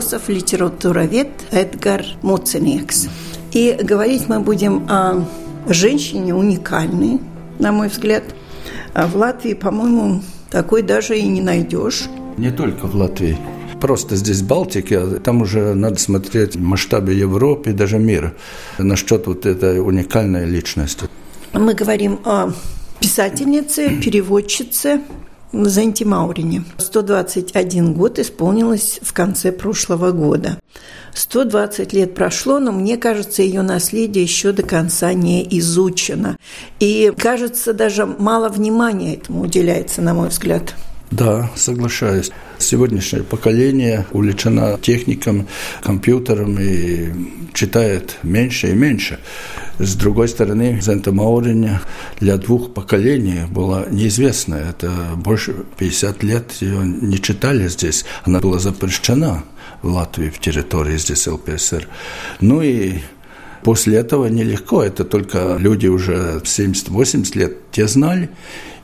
Философ-литературовед Эдгар Муценекс. И говорить мы будем о женщине уникальной, на мой взгляд. А в Латвии, по-моему, такой даже и не найдешь. Не только в Латвии. Просто здесь Балтики, там уже надо смотреть в масштабе Европы, даже мира, насчет вот этой уникальной личности. Мы говорим о писательнице, переводчице, Зенти Маурине. 121 год исполнилось в конце прошлого года. 120 лет прошло, но мне кажется, ее наследие еще до конца не изучено. И, кажется, даже мало внимания этому уделяется, на мой взгляд. Да, соглашаюсь. Сегодняшнее поколение увлечено техником, компьютером и читает меньше и меньше. С другой стороны, Зента Мауриня для двух поколений была неизвестна. Это больше 50 лет ее не читали здесь. Она была запрещена в Латвии, в территории здесь ЛПСР. Ну и После этого нелегко, это только люди уже 70-80 лет те знали,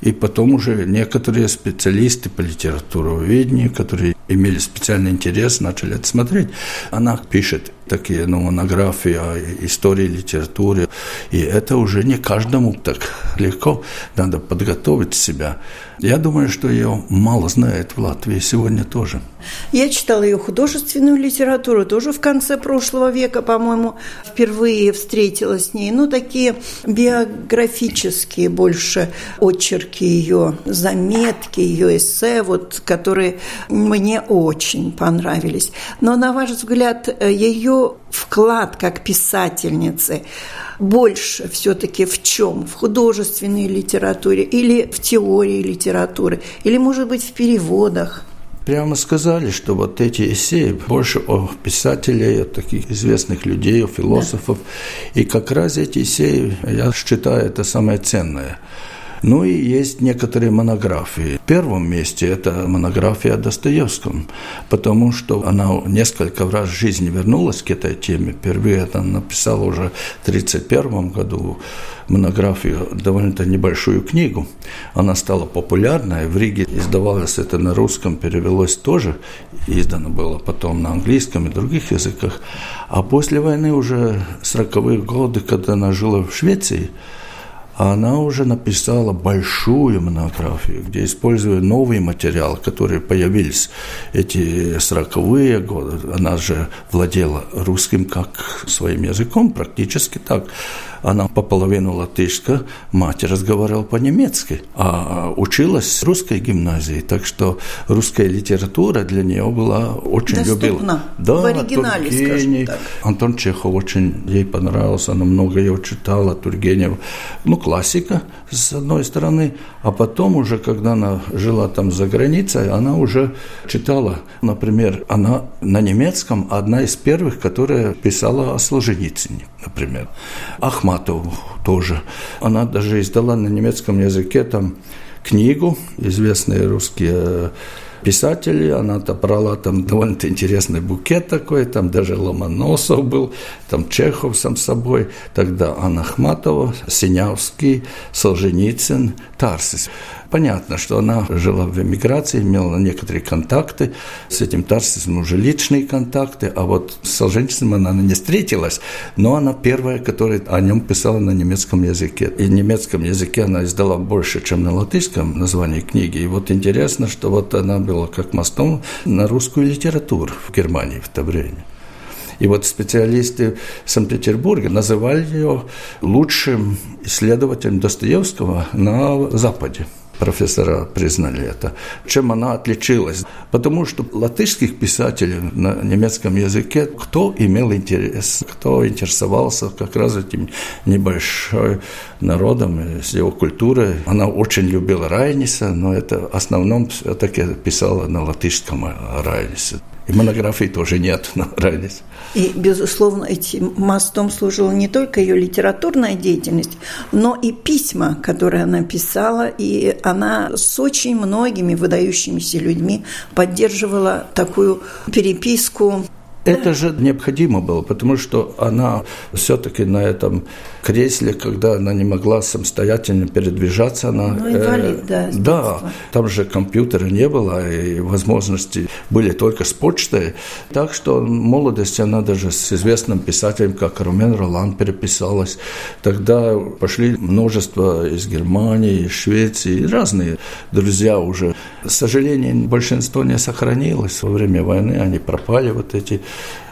и потом уже некоторые специалисты по литературоведению, которые имели специальный интерес, начали это смотреть. Она пишет такие ну, монографии о истории литературы, и это уже не каждому так легко, надо подготовить себя. Я думаю, что ее мало знает в Латвии сегодня тоже. Я читала ее художественную литературу тоже в конце прошлого века, по-моему, впервые встретилась с ней. Ну, такие биографические больше очерки ее, заметки, ее эссе, вот, которые мне очень понравились. Но, на ваш взгляд, ее вклад как писательницы больше все-таки в чем? В художественной литературе или в теории литературы? Или, может быть, в переводах? Прямо сказали, что вот эти эссе больше о писателей, о таких известных людей, о философов. Да. И как раз эти эссе, я считаю, это самое ценное – ну и есть некоторые монографии. В первом месте это монография о Достоевском, потому что она несколько раз в жизни вернулась к этой теме. Впервые она написала уже в 1931 году монографию, довольно-то небольшую книгу. Она стала популярной. В Риге издавалось это на русском, перевелось тоже. Издано было потом на английском и других языках. А после войны уже 40-е годы, когда она жила в Швеции, она уже написала большую монографию, где, используя новый материал, которые появились эти сороковые годы, она же владела русским как своим языком, практически так. Она по половину латышка, мать разговаривала по-немецки, а училась в русской гимназии, так что русская литература для нее была очень Доступна. любила. Да, в оригинале, Тургенев, так. Антон Чехов очень ей понравился, она много его читала, Тургенев. Ну, классика, с одной стороны, а потом уже, когда она жила там за границей, она уже читала, например, она на немецком одна из первых, которая писала о Солженицыне, например. Ахматову тоже. Она даже издала на немецком языке там книгу, известные русские писатели, она брала там довольно интересный букет такой, там даже Ломоносов был, там Чехов сам собой, тогда Анна Ахматова, Синявский, Солженицын, Тарсис. Понятно, что она жила в эмиграции, имела некоторые контакты. С этим Тарсисом уже личные контакты, а вот с Солженицыным она не встретилась, но она первая, которая о нем писала на немецком языке. И на немецком языке она издала больше, чем на латышском названии книги. И вот интересно, что вот она была как мостом на русскую литературу в Германии в то время. И вот специалисты Санкт-Петербурга называли ее лучшим исследователем Достоевского на Западе. Профессора признали это. Чем она отличилась? Потому что латышских писателей на немецком языке, кто имел интерес, кто интересовался как раз этим небольшим народом, с его культурой. Она очень любила Райниса, но это в основном все-таки писала на латышском Райнисе. И монографий тоже нет на Райнисе. И, безусловно, этим мостом служила не только ее литературная деятельность, но и письма, которые она писала, и она с очень многими выдающимися людьми поддерживала такую переписку это же необходимо было, потому что она все-таки на этом кресле, когда она не могла самостоятельно передвижаться, она... Ну, инвалид, э, да. Да, там же компьютера не было, и возможности были только с почтой. Так что молодости она даже с известным писателем, как Ромен Ролан, переписалась. Тогда пошли множество из Германии, из Швеции, разные друзья уже. К сожалению, большинство не сохранилось. Во время войны они пропали, вот эти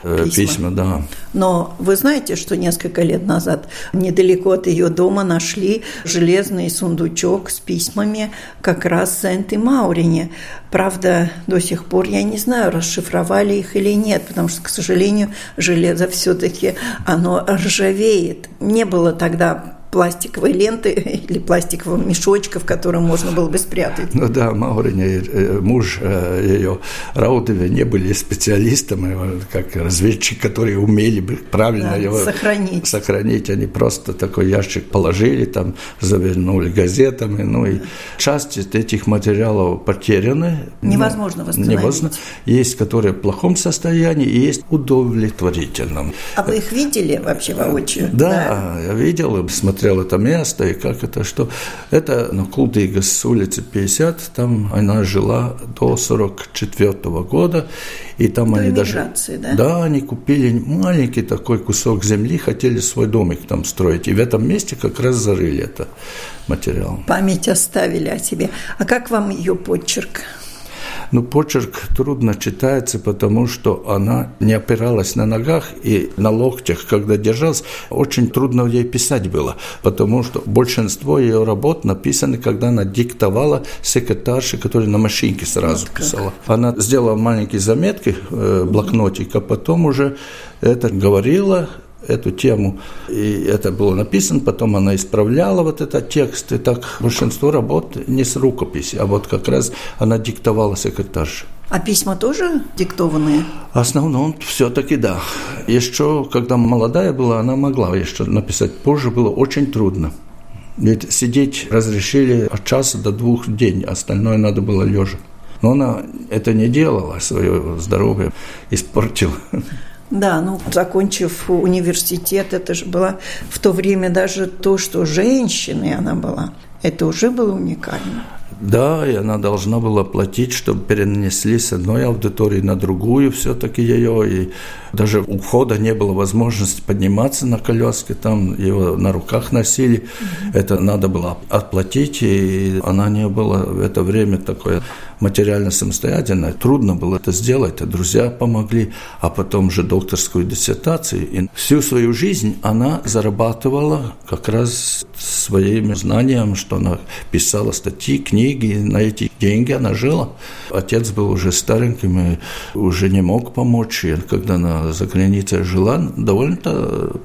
письма. письма, да. Но вы знаете, что несколько лет назад недалеко от ее дома нашли железный сундучок с письмами как раз Сент и Маурине. Правда, до сих пор я не знаю, расшифровали их или нет, потому что, к сожалению, железо все-таки оно ржавеет. Не было тогда пластиковой ленты или пластикового мешочка, в котором можно было бы спрятать. Ну да, Мауриня, э, муж э, ее Раудове не были специалистами, как разведчик, которые умели бы правильно да, его сохранить. сохранить. Они просто такой ящик положили, там завернули газетами. Ну и часть этих материалов потеряны. Невозможно восстановить. Невозможно. Есть, которые в плохом состоянии, и есть удовлетворительном. А вы их видели вообще воочию? Да, да. я видел, смотрел смотрел это место, и как это, что это на Кулдыгас с улицы 50, там она жила до 44 -го года, и там до они даже... да? Да, они купили маленький такой кусок земли, хотели свой домик там строить, и в этом месте как раз зарыли это материал. Память оставили о себе. А как вам ее почерк? Ну, почерк трудно читается, потому что она не опиралась на ногах и на локтях, когда держалась. Очень трудно ей писать было, потому что большинство ее работ написаны, когда она диктовала секретарше, которая на машинке сразу вот писала. Она сделала маленькие заметки, э, блокнотик, а потом уже это говорила, эту тему, и это было написано, потом она исправляла вот этот текст, и так большинство работ не с рукописи, а вот как раз она диктовала секретарше. А письма тоже диктованные? В основном все-таки да. Еще, когда молодая была, она могла еще написать. Позже было очень трудно. Ведь сидеть разрешили от часа до двух в день, остальное надо было лежа. Но она это не делала, свое здоровье испортила. Да, ну, закончив университет, это же было в то время даже то, что женщиной она была, это уже было уникально. Да, и она должна была платить, чтобы перенесли с одной аудитории на другую все-таки ее. И даже у входа не было возможности подниматься на коляске, там его на руках носили. Mm-hmm. Это надо было оплатить, и она не была в это время такое материально самостоятельная. Трудно было это сделать, а друзья помогли, а потом же докторскую диссертацию. И всю свою жизнь она зарабатывала как раз своим знанием, что она писала статьи, книги, и на эти деньги она жила. Отец был уже стареньким и уже не мог помочь. И когда она за границей жила, довольно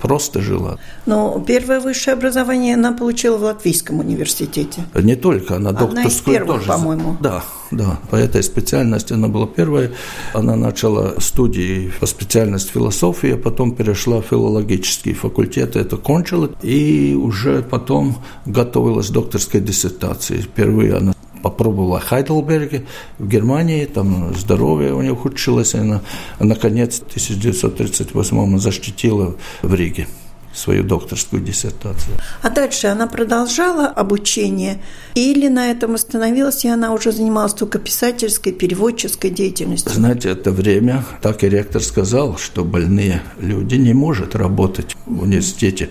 просто жила. Но первое высшее образование она получила в Латвийском университете. Не только, она докторскую Одна из первых, тоже. по-моему. Да, да, по этой специальности она была первая. Она начала студии по специальности философии, а потом перешла в филологический факультет, это кончила, и уже потом готовилась к докторской диссертации. Впервые она попробовала Хайдельберге, в Германии, там здоровье у нее ухудшилось, и она, наконец, в 1938 защитила в Риге свою докторскую диссертацию. А дальше она продолжала обучение или на этом остановилась, и она уже занималась только писательской, переводческой деятельностью? Знаете, это время, так и ректор сказал, что больные люди не могут работать в университете.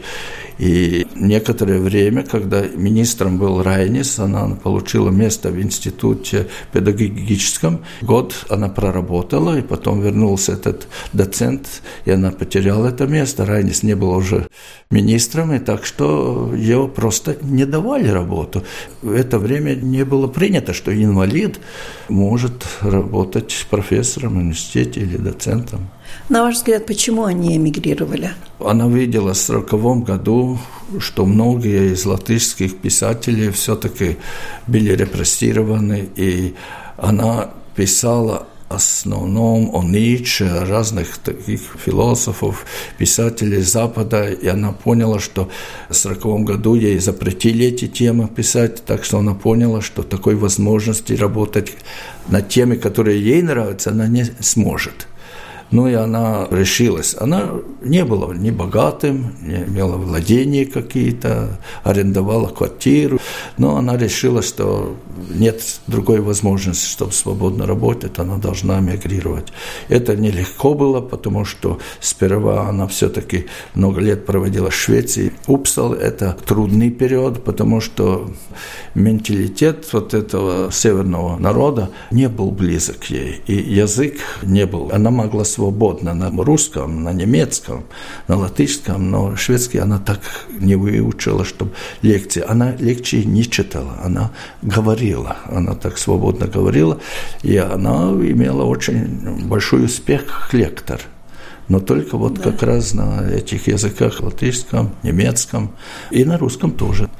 И некоторое время, когда министром был Райнис, она получила место в институте педагогическом. Год она проработала, и потом вернулся этот доцент, и она потеряла это место. Райнис не был уже министром, и так что ее просто не давали работу. В это время не было принято, что инвалид может работать профессором в университете или доцентом. На ваш взгляд, почему они эмигрировали? Она видела в 1940 году, что многие из латышских писателей все-таки были репрессированы, и она писала основном о Ницше, разных таких философов, писателей Запада, и она поняла, что в 1940 году ей запретили эти темы писать, так что она поняла, что такой возможности работать над темами, которые ей нравятся, она не сможет. Ну и она решилась. Она не была ни богатым, не имела владения какие-то, арендовала квартиру, но она решила, что нет другой возможности, чтобы свободно работать, она должна мигрировать. Это нелегко было, потому что сперва она все-таки много лет проводила в Швеции. Упсал – это трудный период, потому что менталитет вот этого северного народа не был близок ей, и язык не был. Она могла свободно на русском, на немецком, на латышском, но шведский она так не выучила, чтобы лекции. Она лекции не читала, она говорила, она так свободно говорила, и она имела очень большой успех как лектор но только вот да. как раз на этих языках, латышском, немецком и на русском тоже.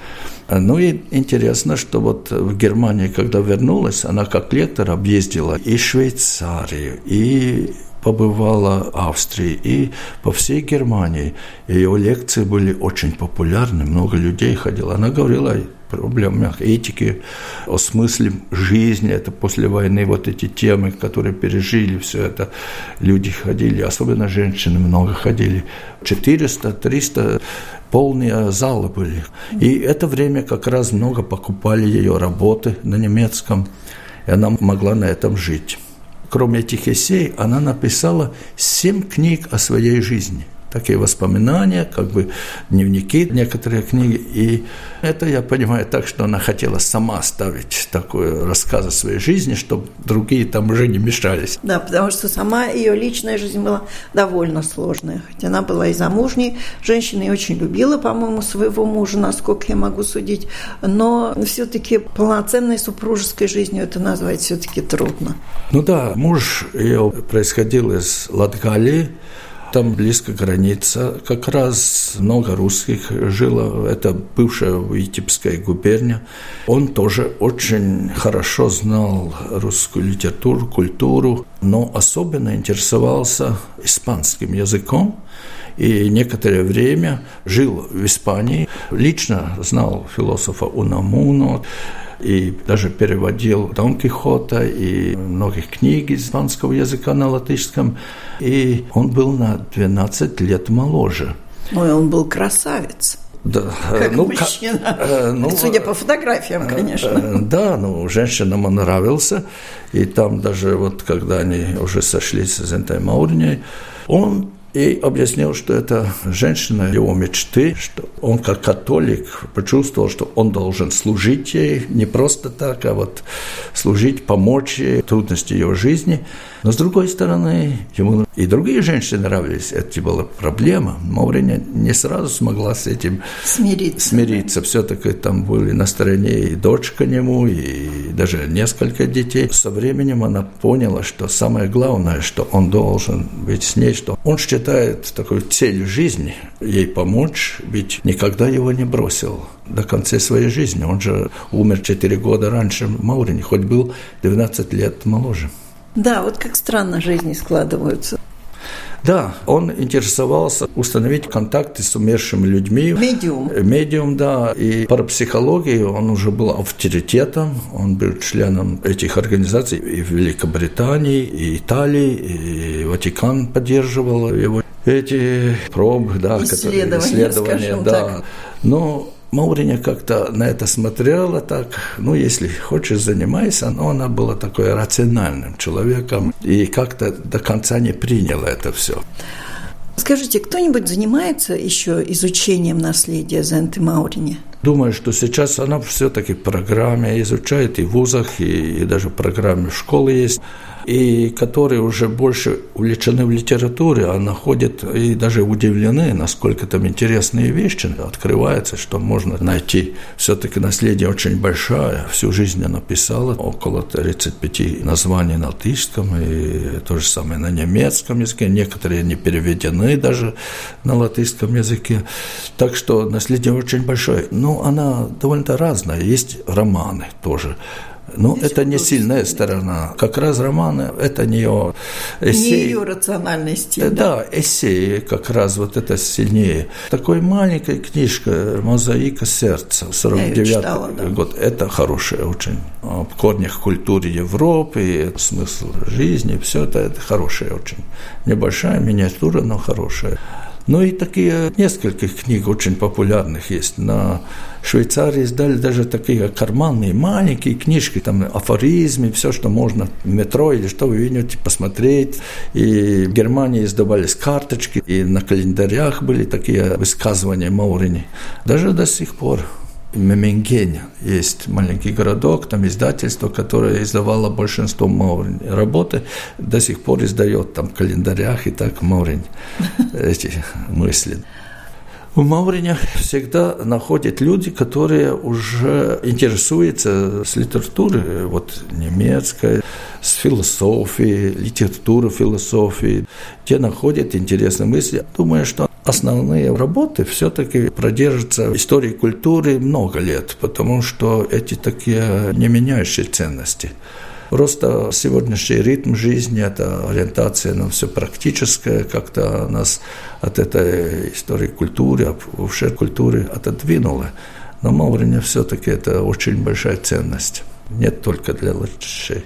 Ну и интересно, что вот в Германии, когда вернулась, она как лектор объездила и Швейцарию, и побывала в Австрии и по всей Германии. Ее лекции были очень популярны, много людей ходило. Она говорила о проблемах этики, о смысле жизни. Это после войны вот эти темы, которые пережили, все это люди ходили, особенно женщины много ходили. 400, 300 полные залы были. И это время как раз много покупали ее работы на немецком, и она могла на этом жить. Кроме этих эссей, она написала семь книг о своей жизни – такие воспоминания, как бы дневники, некоторые книги. И это я понимаю так, что она хотела сама ставить такой рассказ о своей жизни, чтобы другие там уже не мешались. Да, потому что сама ее личная жизнь была довольно сложная. Хотя она была и замужней женщиной, и очень любила, по-моему, своего мужа, насколько я могу судить. Но все-таки полноценной супружеской жизнью это назвать все-таки трудно. Ну да, муж ее происходил из Латгалии, там близко граница. Как раз много русских жило. Это бывшая Витебская губерния. Он тоже очень хорошо знал русскую литературу, культуру, но особенно интересовался испанским языком и некоторое время жил в Испании. Лично знал философа Унамуну, и даже переводил Дон Кихота и многих книг из испанского языка на латышском. И он был на 12 лет моложе. Ой, он был красавец. Да, как ну, мужчина. Э, ну, Судя по фотографиям, э, конечно. Э, да, ну, женщинам он нравился. И там даже вот, когда они уже сошлись с Зентой Маурней, он и объяснил, что это женщина его мечты, что он как католик почувствовал, что он должен служить ей не просто так, а вот служить, помочь ей, трудности ее жизни – но с другой стороны, ему и другие женщины нравились. Это была проблема. Маурения не сразу смогла с этим смириться. смириться. Все-таки там были на стороне и дочка нему, и даже несколько детей. Со временем она поняла, что самое главное, что он должен быть с ней, что он считает такой целью жизни ей помочь, ведь никогда его не бросил до конца своей жизни. Он же умер 4 года раньше Маурини, хоть был 12 лет моложе. Да, вот как странно жизни складываются. Да, он интересовался установить контакты с умершими людьми. Медиум. Медиум, да. И по психологии он уже был авторитетом. Он был членом этих организаций и в Великобритании, и Италии, и Ватикан поддерживал его. Эти пробы, да, исследования, исследования да. Так. Но Мауриня как-то на это смотрела так, ну, если хочешь, занимайся, но она была такой рациональным человеком и как-то до конца не приняла это все. Скажите, кто-нибудь занимается еще изучением наследия Зенты Маурине? Думаю, что сейчас она все-таки в программе изучает и в вузах, и, и даже в программе в школе есть и которые уже больше увлечены в литературе, а находят и даже удивлены, насколько там интересные вещи открываются, что можно найти. Все-таки наследие очень большое. Всю жизнь она писала около 35 названий на латышском и то же самое на немецком языке. Некоторые не переведены даже на латышском языке. Так что наследие очень большое. Но она довольно-то разная. Есть романы тоже. Ну, Здесь это не сильная сторона. Как раз романы – это не ее эссей. Не ее рациональности. Да, да, эссеи как раз вот это сильнее. Такой маленькая книжка «Мозаика сердца», 49 да. год. Это хорошая очень. О корнях культуры Европы, смысл жизни, все это, это хорошая очень. Небольшая миниатюра, но хорошая. Ну и такие несколько книг очень популярных есть. На Швейцарии издали даже такие карманные маленькие книжки, там афоризмы, все, что можно в метро или что вы видите, посмотреть. И в Германии издавались карточки, и на календарях были такие высказывания Маурини. Даже до сих пор Мемингене есть маленький городок, там издательство, которое издавало большинство Маурин. Работы до сих пор издает там в календарях и так Маурин эти мысли. В Маурине всегда находят люди, которые уже интересуются с литературой, вот немецкой, с философией, литературой философии, те находят интересные мысли. Думаю, что основные работы все-таки продержатся в истории культуры много лет, потому что эти такие не меняющие ценности. Просто сегодняшний ритм жизни, это ориентация на все практическое, как-то нас от этой истории культуры, вообще культуры отодвинуло. Но Маурине все-таки это очень большая ценность. Нет только для латышей.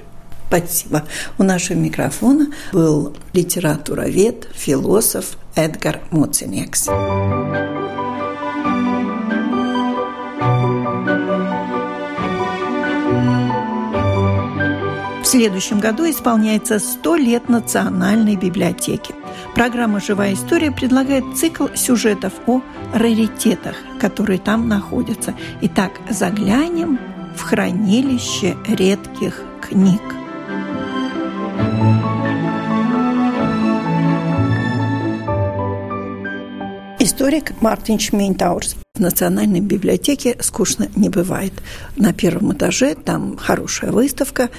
Спасибо. У нашего микрофона был литературовед, философ Эдгар Муцинекс. В следующем году исполняется 100 лет Национальной библиотеки. Программа «Живая история» предлагает цикл сюжетов о раритетах, которые там находятся. Итак, заглянем в хранилище редких книг. Историк Мартин Шмейнтаурс. В Национальной библиотеке скучно не бывает. На первом этаже там хорошая выставка,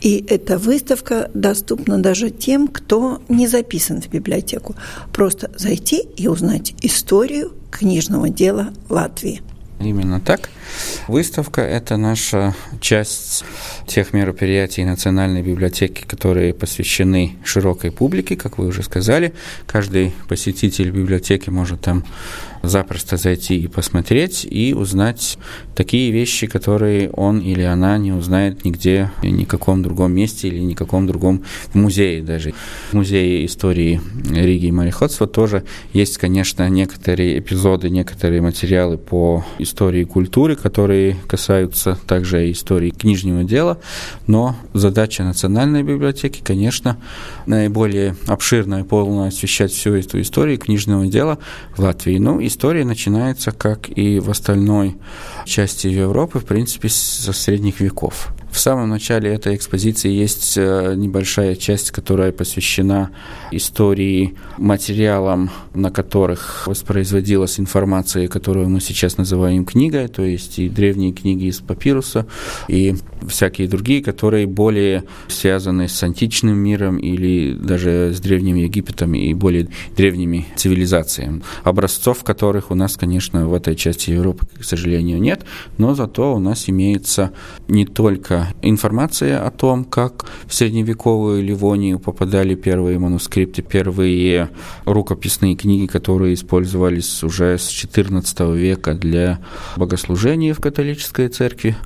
и эта выставка доступна даже тем, кто не записан в библиотеку. Просто зайти и узнать историю книжного дела Латвии. Именно так. Выставка – это наша часть тех мероприятий Национальной библиотеки, которые посвящены широкой публике, как вы уже сказали. Каждый посетитель библиотеки может там запросто зайти и посмотреть, и узнать такие вещи, которые он или она не узнает нигде, ни в каком другом месте или ни в каком другом музее даже. В музее истории Риги и мореходства тоже есть, конечно, некоторые эпизоды, некоторые материалы по истории культуры, которые касаются также истории книжного дела, но задача Национальной библиотеки, конечно, наиболее обширно и полно освещать всю эту историю книжного дела в Латвии. Ну, история начинается, как и в остальной части Европы, в принципе, со средних веков. В самом начале этой экспозиции есть э, небольшая часть, которая посвящена истории материалам, на которых воспроизводилась информация, которую мы сейчас называем книгой, то есть и древние книги из папируса, и всякие другие, которые более связаны с античным миром или даже с Древним Египетом и более древними цивилизациями. Образцов которых у нас, конечно, в этой части Европы, к сожалению, нет, но зато у нас имеется не только информация о том, как в средневековую Ливонию попадали первые манускрипты, первые рукописные книги, которые использовались уже с XIV века для богослужения в католической церкви,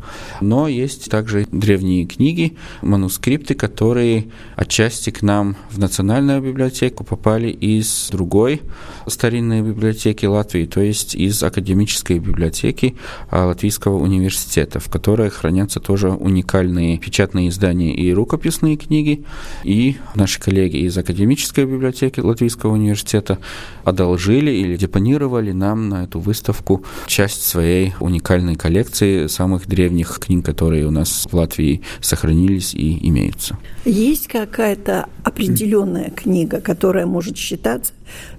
но есть также древние книги, манускрипты, которые отчасти к нам в Национальную библиотеку попали из другой старинной библиотеки Латвии, то есть из академической библиотеки Латвийского университета, в которой хранятся тоже уникальные уникальные печатные издания и рукописные книги. И наши коллеги из Академической библиотеки Латвийского университета одолжили или депонировали нам на эту выставку часть своей уникальной коллекции самых древних книг, которые у нас в Латвии сохранились и имеются. Есть какая-то определенная книга, которая может считаться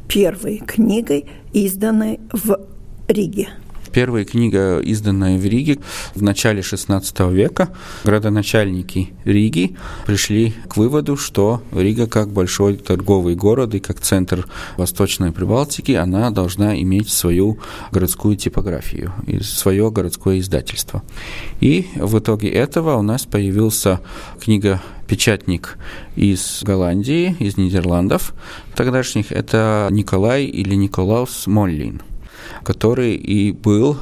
первой книгой, изданной в Риге? Первая книга, изданная в Риге в начале XVI века, градоначальники Риги пришли к выводу, что Рига как большой торговый город и как центр Восточной Прибалтики, она должна иметь свою городскую типографию и свое городское издательство. И в итоге этого у нас появился книга печатник из Голландии, из Нидерландов тогдашних, это Николай или Николаус Моллин – который и был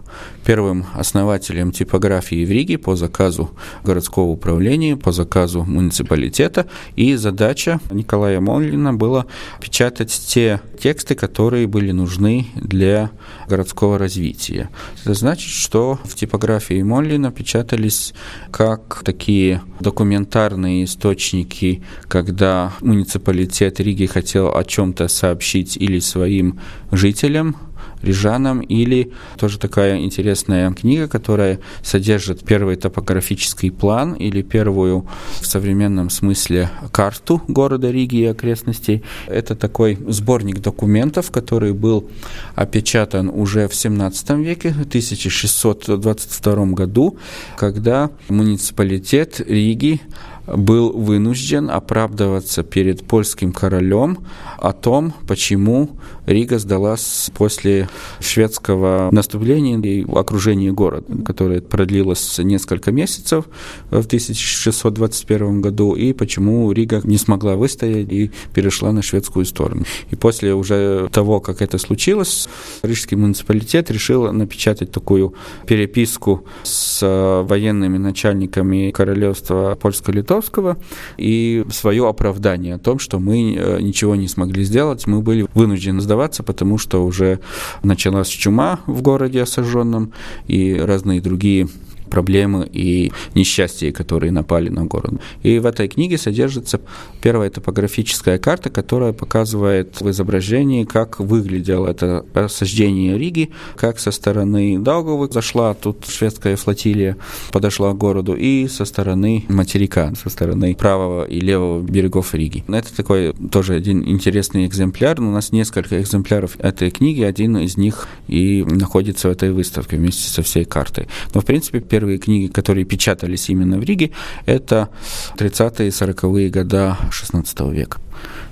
первым основателем типографии в Риге по заказу городского управления, по заказу муниципалитета. И задача Николая Моллина была печатать те тексты, которые были нужны для городского развития. Это значит, что в типографии Моллина печатались как такие документарные источники, когда муниципалитет Риги хотел о чем-то сообщить или своим жителям, рижанам, или тоже такая интересная книга, которая содержит первый топографический план или первую в современном смысле карту города Риги и окрестностей. Это такой сборник документов, который был опечатан уже в 17 веке, в 1622 году, когда муниципалитет Риги был вынужден оправдываться перед польским королем о том, почему Рига сдалась после шведского наступления и окружения города, которое продлилось несколько месяцев в 1621 году, и почему Рига не смогла выстоять и перешла на шведскую сторону. И после уже того, как это случилось, Рижский муниципалитет решил напечатать такую переписку с военными начальниками королевства польско-литовского и свое оправдание о том, что мы э, ничего не смогли сделать, мы были вынуждены сдавать сдаваться, потому что уже началась чума в городе осажденном и разные другие проблемы и несчастья, которые напали на город. И в этой книге содержится первая топографическая карта, которая показывает в изображении, как выглядело это осаждение Риги, как со стороны Даугавы зашла тут шведская флотилия, подошла к городу, и со стороны материка, со стороны правого и левого берегов Риги. Это такой тоже один интересный экземпляр. У нас несколько экземпляров этой книги, один из них и находится в этой выставке вместе со всей картой. Но, в принципе, первый первые книги, которые печатались именно в Риге, это 30-е и 40-е года XVI века.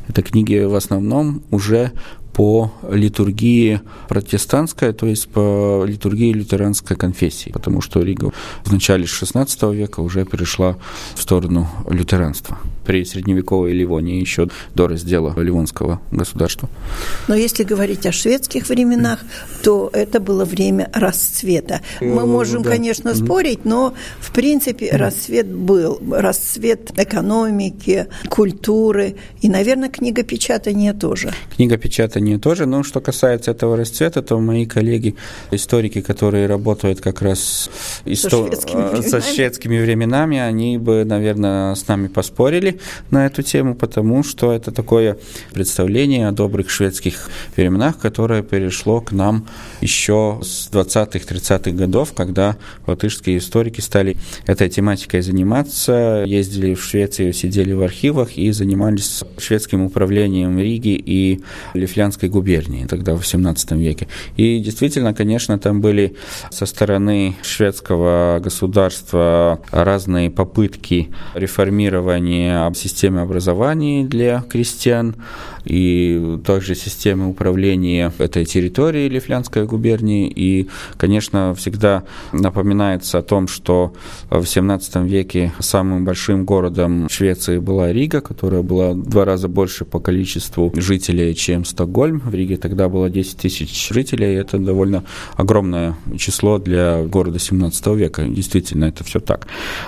Это книги в основном уже по литургии протестантской, то есть по литургии лютеранской конфессии, потому что Рига в начале XVI века уже перешла в сторону лютеранства при средневековой Ливонии еще до раздела Ливонского государства. Но если говорить о шведских временах, то это было время расцвета. Мы можем, да. конечно, спорить, но в принципе расцвет был. Расцвет экономики, культуры и, наверное, книгопечатания тоже. Книгопечатание тоже. Но что касается этого расцвета, то мои коллеги, историки, которые работают как раз со, шведскими, со шведскими временами, они бы, наверное, с нами поспорили на эту тему, потому что это такое представление о добрых шведских временах, которое перешло к нам еще с 20-30-х годов, когда латышские историки стали этой тематикой заниматься, ездили в Швецию, сидели в архивах и занимались шведским управлением Риги и Лифлянской губернии тогда в 17 веке. И действительно, конечно, там были со стороны шведского государства разные попытки реформирования об системе образования для крестьян и также системы управления этой территорией Лифлянской губернии. И, конечно, всегда напоминается о том, что в XVII веке самым большим городом Швеции была Рига, которая была в два раза больше по количеству жителей, чем Стокгольм. В Риге тогда было 10 тысяч жителей, это довольно огромное число для города 17 века. Действительно, это все так.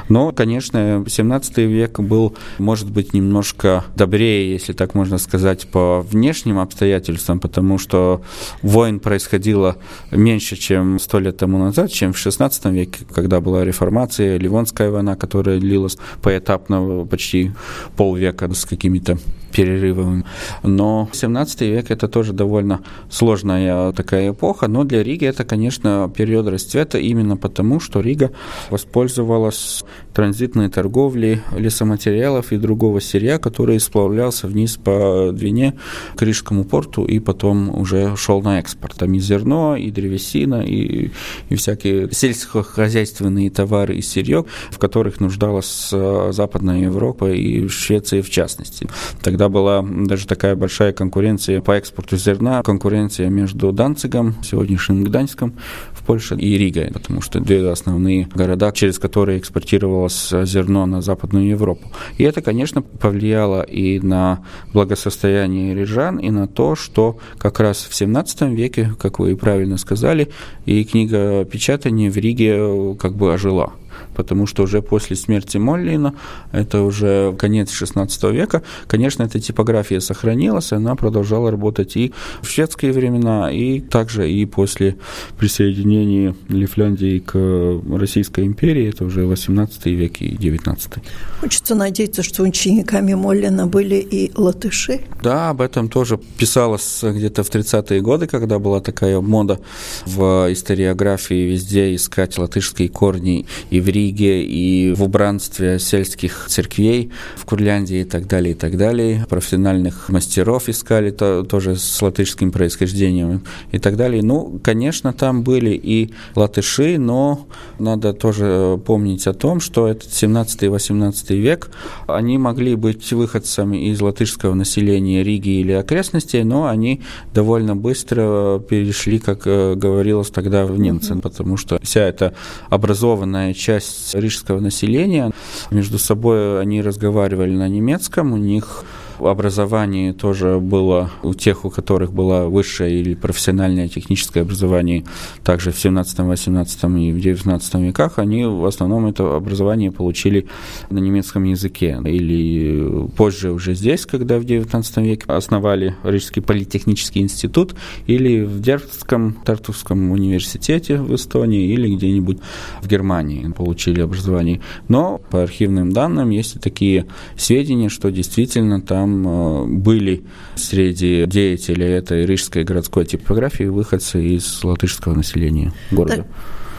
Но, конечно, 17 век был, может быть, немножко добрее, если так можно сказать, сказать, по внешним обстоятельствам, потому что войн происходило меньше, чем сто лет тому назад, чем в XVI веке, когда была реформация, Ливонская война, которая длилась поэтапно почти полвека с какими-то перерывами. Но 17 век это тоже довольно сложная такая эпоха, но для Риги это, конечно, период расцвета именно потому, что Рига воспользовалась транзитной торговлей лесоматериалов и другого сырья, который сплавлялся вниз по Двине к Рижскому порту и потом уже шел на экспорт. Там и зерно, и древесина, и, и всякие сельскохозяйственные товары и сырье, в которых нуждалась э, Западная Европа и Швеция в частности. Тогда была даже такая большая конкуренция по экспорту зерна, конкуренция между Данцигом, сегодняшним Гданьском в Польше, и Ригой, потому что две основные города, через которые экспортировалось зерно на Западную Европу. И это, конечно, повлияло и на благосостояние рижан, и на то, что как раз в 17 веке, как вы правильно сказали, и книга печатания в Риге как бы ожила потому что уже после смерти Моллина, это уже конец XVI века, конечно, эта типография сохранилась, она продолжала работать и в шведские времена, и также и после присоединения Лифляндии к Российской империи, это уже XVIII век и XIX. Хочется надеяться, что учениками Моллина были и латыши. Да, об этом тоже писалось где-то в 30-е годы, когда была такая мода в историографии везде искать латышские корни и в Риге, и в убранстве сельских церквей в Курляндии и так далее, и так далее. Профессиональных мастеров искали то, тоже с латышским происхождением и так далее. Ну, конечно, там были и латыши, но надо тоже помнить о том, что этот 17 и 18 век, они могли быть выходцами из латышского населения Риги или окрестностей, но они довольно быстро перешли, как э, говорилось тогда, в немцы, потому что вся эта образованная часть рижского населения, между собой они разговаривали на немецком, у них образование тоже было у тех, у которых было высшее или профессиональное техническое образование, также в 17, 18 и в 19 веках, они в основном это образование получили на немецком языке. Или позже уже здесь, когда в 19 веке основали Рижский политехнический институт, или в Дербском Тартовском университете в Эстонии, или где-нибудь в Германии получили образование. Но по архивным данным есть такие сведения, что действительно там там э, были среди деятелей этой рижской городской типографии выходцы из латышского населения города. Так.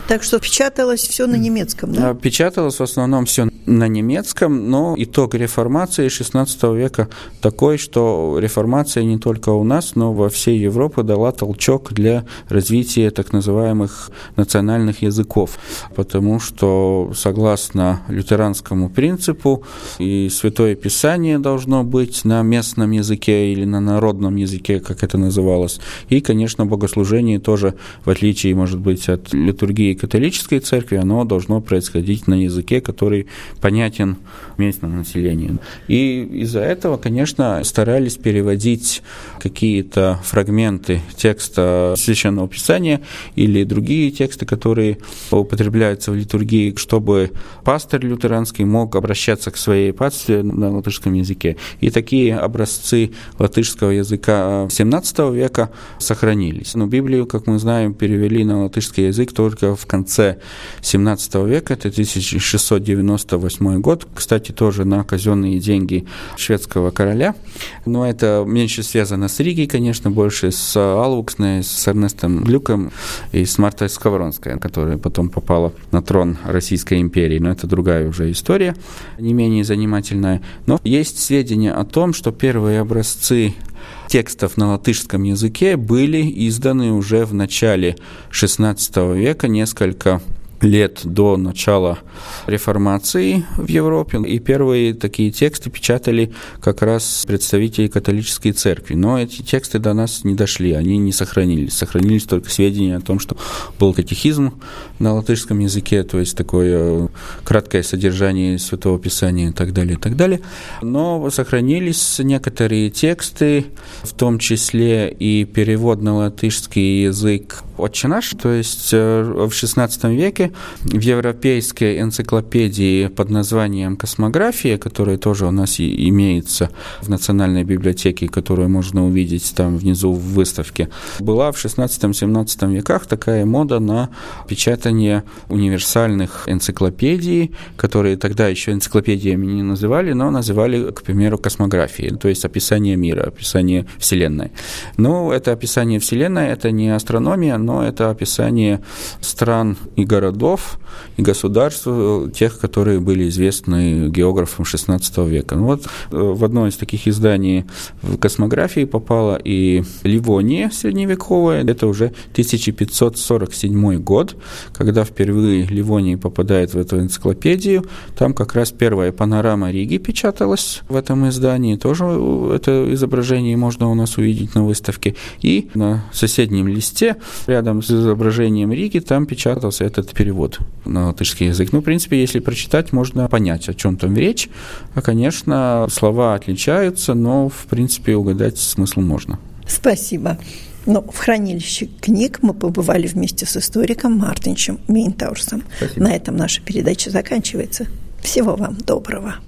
Так что печаталось все на немецком, да? А, печаталось в основном все на немецком, но итог реформации XVI века такой, что реформация не только у нас, но во всей Европе дала толчок для развития так называемых национальных языков, потому что согласно лютеранскому принципу и Святое Писание должно быть на местном языке или на народном языке, как это называлось, и, конечно, богослужение тоже, в отличие, может быть, от литургии католической церкви, оно должно происходить на языке, который понятен местному населению. И из-за этого, конечно, старались переводить какие-то фрагменты текста Священного Писания или другие тексты, которые употребляются в литургии, чтобы пастор лютеранский мог обращаться к своей пастве на латышском языке. И такие образцы латышского языка XVII века сохранились. Но Библию, как мы знаем, перевели на латышский язык только в в конце 17 века, это 1698 год, кстати, тоже на казенные деньги шведского короля, но это меньше связано с Ригой, конечно, больше с Алвуксной, с Эрнестом Глюком и с Мартой Сковоронской, которая потом попала на трон Российской империи, но это другая уже история, не менее занимательная. Но есть сведения о том, что первые образцы текстов на латышском языке были изданы уже в начале XVI века, несколько лет до начала реформации в Европе. И первые такие тексты печатали как раз представители католической церкви. Но эти тексты до нас не дошли, они не сохранились. Сохранились только сведения о том, что был катехизм на латышском языке, то есть такое краткое содержание Святого Писания и так далее, и так далее. Но сохранились некоторые тексты, в том числе и перевод на латышский язык «Отче наш», то есть э, в XVI веке в европейской энциклопедии под названием «Космография», которая тоже у нас и имеется в Национальной библиотеке, которую можно увидеть там внизу в выставке, была в XVI-XVII веках такая мода на печатание универсальных энциклопедий, которые тогда еще энциклопедиями не называли, но называли, к примеру, космографией, то есть описание мира, описание Вселенной. Но это описание Вселенной, это не астрономия, но это описание стран и городов, и государств, тех, которые были известны географам XVI века. Ну вот э, в одно из таких изданий в космографии попала и Ливония средневековая, это уже 1547 год, когда впервые Ливония попадает в эту энциклопедию. Там как раз первая панорама Риги печаталась в этом издании, тоже это изображение можно у нас увидеть на выставке. И на соседнем листе, рядом с изображением Риги, там печатался этот перевод на латышский язык. Ну, в принципе, если прочитать, можно понять, о чем там речь. А, конечно, слова отличаются, но, в принципе, угадать смысл можно. Спасибо. Но в хранилище книг мы побывали вместе с историком Мартинчем Мейнтаурсом. На этом наша передача заканчивается. Всего вам доброго.